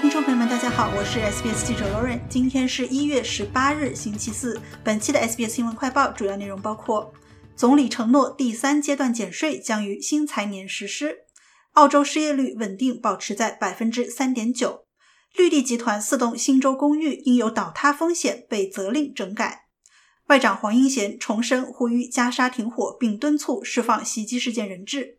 听众朋友们，大家好，我是 SBS 记者 Lauren。今天是一月十八日，星期四。本期的 SBS 新闻快报主要内容包括：总理承诺第三阶段减税将于新财年实施；澳洲失业率稳定保持在百分之三点九；绿地集团四栋新洲公寓因有倒塌风险被责令整改；外长黄英贤重申呼吁加沙停火，并敦促释放袭击事件人质。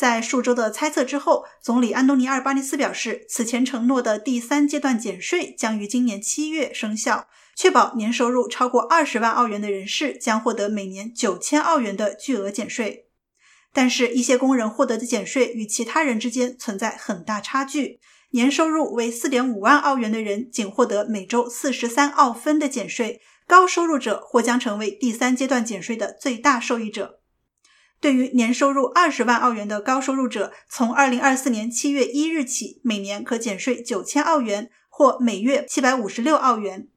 在数周的猜测之后，总理安东尼·阿尔巴尼斯表示，此前承诺的第三阶段减税将于今年七月生效，确保年收入超过二十万澳元的人士将获得每年九千澳元的巨额减税。但是，一些工人获得的减税与其他人之间存在很大差距，年收入为四点五万澳元的人仅获得每周四十三澳分的减税，高收入者或将成为第三阶段减税的最大受益者。对于年收入二十万澳元的高收入者，从二零二四年七月一日起，每年可减税九千澳元，或每月七百五十六澳元。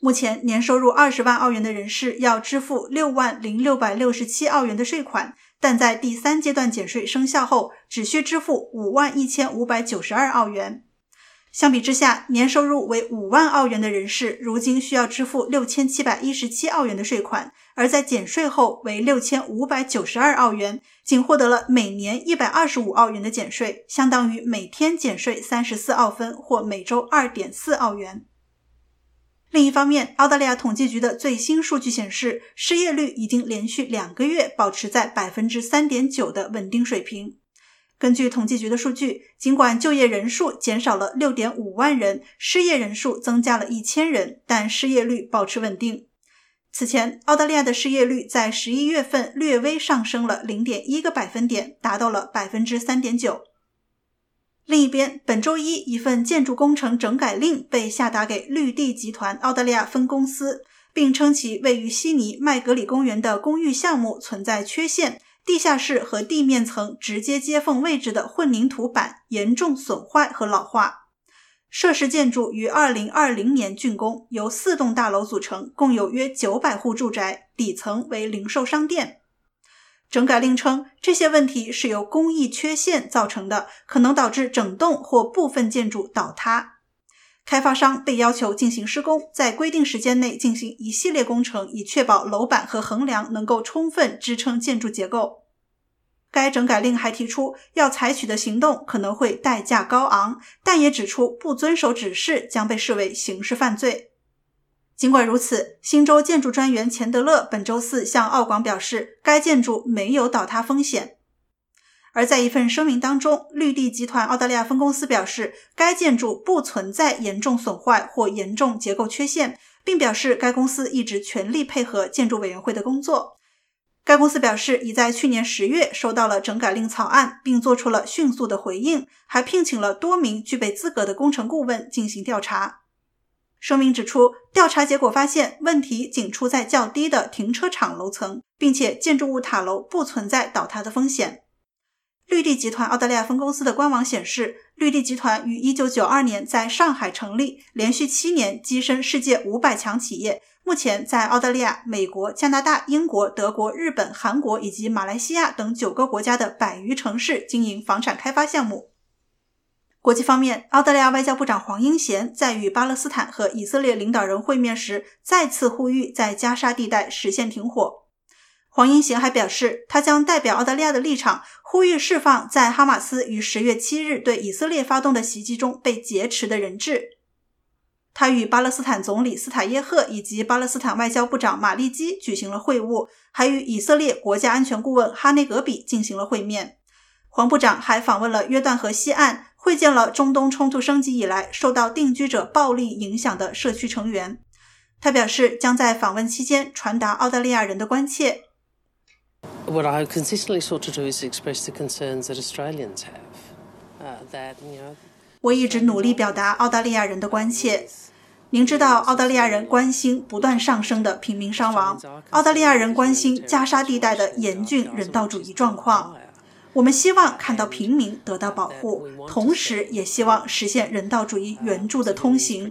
目前，年收入二十万澳元的人士要支付六万零六百六十七澳元的税款，但在第三阶段减税生效后，只需支付五万一千五百九十二澳元。相比之下，年收入为五万澳元的人士，如今需要支付六千七百一十七澳元的税款，而在减税后为六千五百九十二澳元，仅获得了每年一百二十五澳元的减税，相当于每天减税三十四澳分或每周二点四澳元。另一方面，澳大利亚统计局的最新数据显示，失业率已经连续两个月保持在百分之三点九的稳定水平。根据统计局的数据，尽管就业人数减少了六点五万人，失业人数增加了一千人，但失业率保持稳定。此前，澳大利亚的失业率在十一月份略微上升了零点一个百分点，达到了百分之三点九。另一边，本周一，一份建筑工程整改令被下达给绿地集团澳大利亚分公司，并称其位于悉尼麦格里公园的公寓项目存在缺陷。地下室和地面层直接接缝位置的混凝土板严重损坏和老化。涉事建筑于2020年竣工，由四栋大楼组成，共有约900户住宅，底层为零售商店。整改令称，这些问题是由工艺缺陷造成的，可能导致整栋或部分建筑倒塌。开发商被要求进行施工，在规定时间内进行一系列工程，以确保楼板和横梁能够充分支撑建筑结构。该整改令还提出，要采取的行动可能会代价高昂，但也指出不遵守指示将被视为刑事犯罪。尽管如此，新州建筑专员钱德勒本周四向澳广表示，该建筑没有倒塌风险。而在一份声明当中，绿地集团澳大利亚分公司表示，该建筑不存在严重损坏或严重结构缺陷，并表示该公司一直全力配合建筑委员会的工作。该公司表示，已在去年十月收到了整改令草案，并做出了迅速的回应，还聘请了多名具备资格的工程顾问进行调查。声明指出，调查结果发现问题仅出在较低的停车场楼层，并且建筑物塔楼不存在倒塌的风险。绿地集团澳大利亚分公司的官网显示，绿地集团于1992年在上海成立，连续七年跻身世界五百强企业。目前在澳大利亚、美国、加拿大、英国、德国、日本、韩国以及马来西亚等九个国家的百余城市经营房产开发项目。国际方面，澳大利亚外交部长黄英贤在与巴勒斯坦和以色列领导人会面时，再次呼吁在加沙地带实现停火。黄英贤还表示，他将代表澳大利亚的立场，呼吁释放在哈马斯于十月七日对以色列发动的袭击中被劫持的人质。他与巴勒斯坦总理斯塔耶赫以及巴勒斯坦外交部长马利基举行了会晤，还与以色列国家安全顾问哈内格比进行了会面。黄部长还访问了约旦河西岸，会见了中东冲突升级以来受到定居者暴力影响的社区成员。他表示，将在访问期间传达澳大利亚人的关切。What I consistently sought to do is express the concerns that Australians have. Uh, that you know. 我一直努力表达澳大利亚人的关切。您知道，澳大利亚人关心不断上升的平民伤亡，澳大利亚人关心加沙地带的严峻人道主义状况。我们希望看到平民得到保护，同时也希望实现人道主义援助的通行。